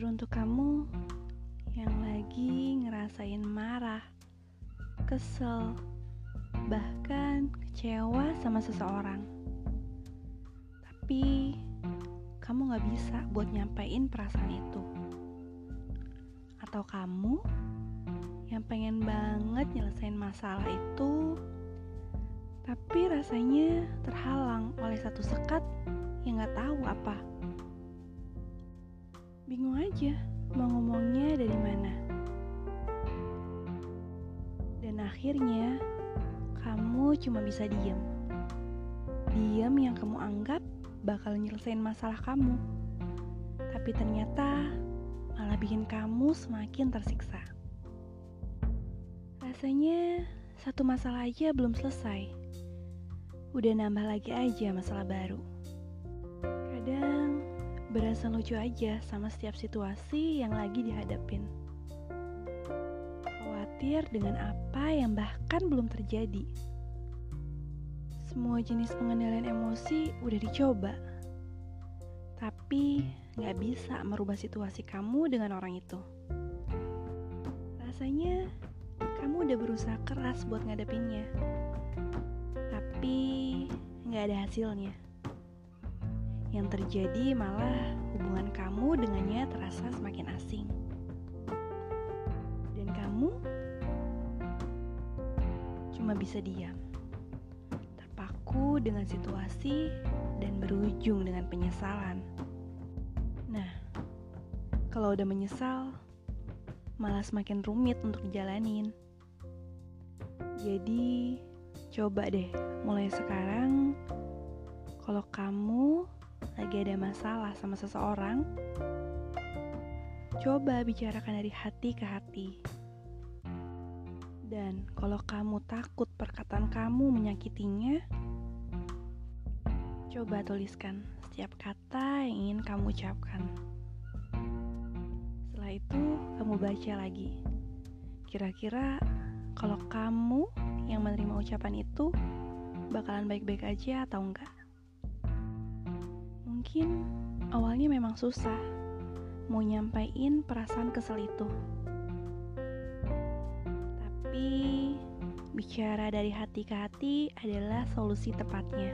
Teruntuk kamu yang lagi ngerasain marah, kesel, bahkan kecewa sama seseorang. Tapi kamu gak bisa buat nyampein perasaan itu. Atau kamu yang pengen banget nyelesain masalah itu, tapi rasanya terhalang oleh satu sekat yang gak tahu apa. Aja mau ngomongnya dari mana. Dan akhirnya kamu cuma bisa diem. Diem yang kamu anggap bakal nyelesain masalah kamu. Tapi ternyata malah bikin kamu semakin tersiksa. Rasanya satu masalah aja belum selesai. Udah nambah lagi aja masalah baru. Berasa lucu aja sama setiap situasi yang lagi dihadapin. Khawatir dengan apa yang bahkan belum terjadi. Semua jenis pengendalian emosi udah dicoba, tapi nggak bisa merubah situasi kamu dengan orang itu. Rasanya kamu udah berusaha keras buat ngadepinnya, tapi nggak ada hasilnya. Yang terjadi malah hubungan kamu dengannya terasa semakin asing. Dan kamu cuma bisa diam, terpaku dengan situasi dan berujung dengan penyesalan. Nah, kalau udah menyesal, malah semakin rumit untuk dijalanin. Jadi, coba deh mulai sekarang kalau kamu lagi ada masalah sama seseorang, coba bicarakan dari hati ke hati. Dan kalau kamu takut perkataan kamu menyakitinya, coba tuliskan setiap kata yang ingin kamu ucapkan. Setelah itu, kamu baca lagi. Kira-kira kalau kamu yang menerima ucapan itu bakalan baik-baik aja atau enggak? Mungkin awalnya memang susah mau nyampain perasaan kesel itu. Tapi bicara dari hati ke hati adalah solusi tepatnya.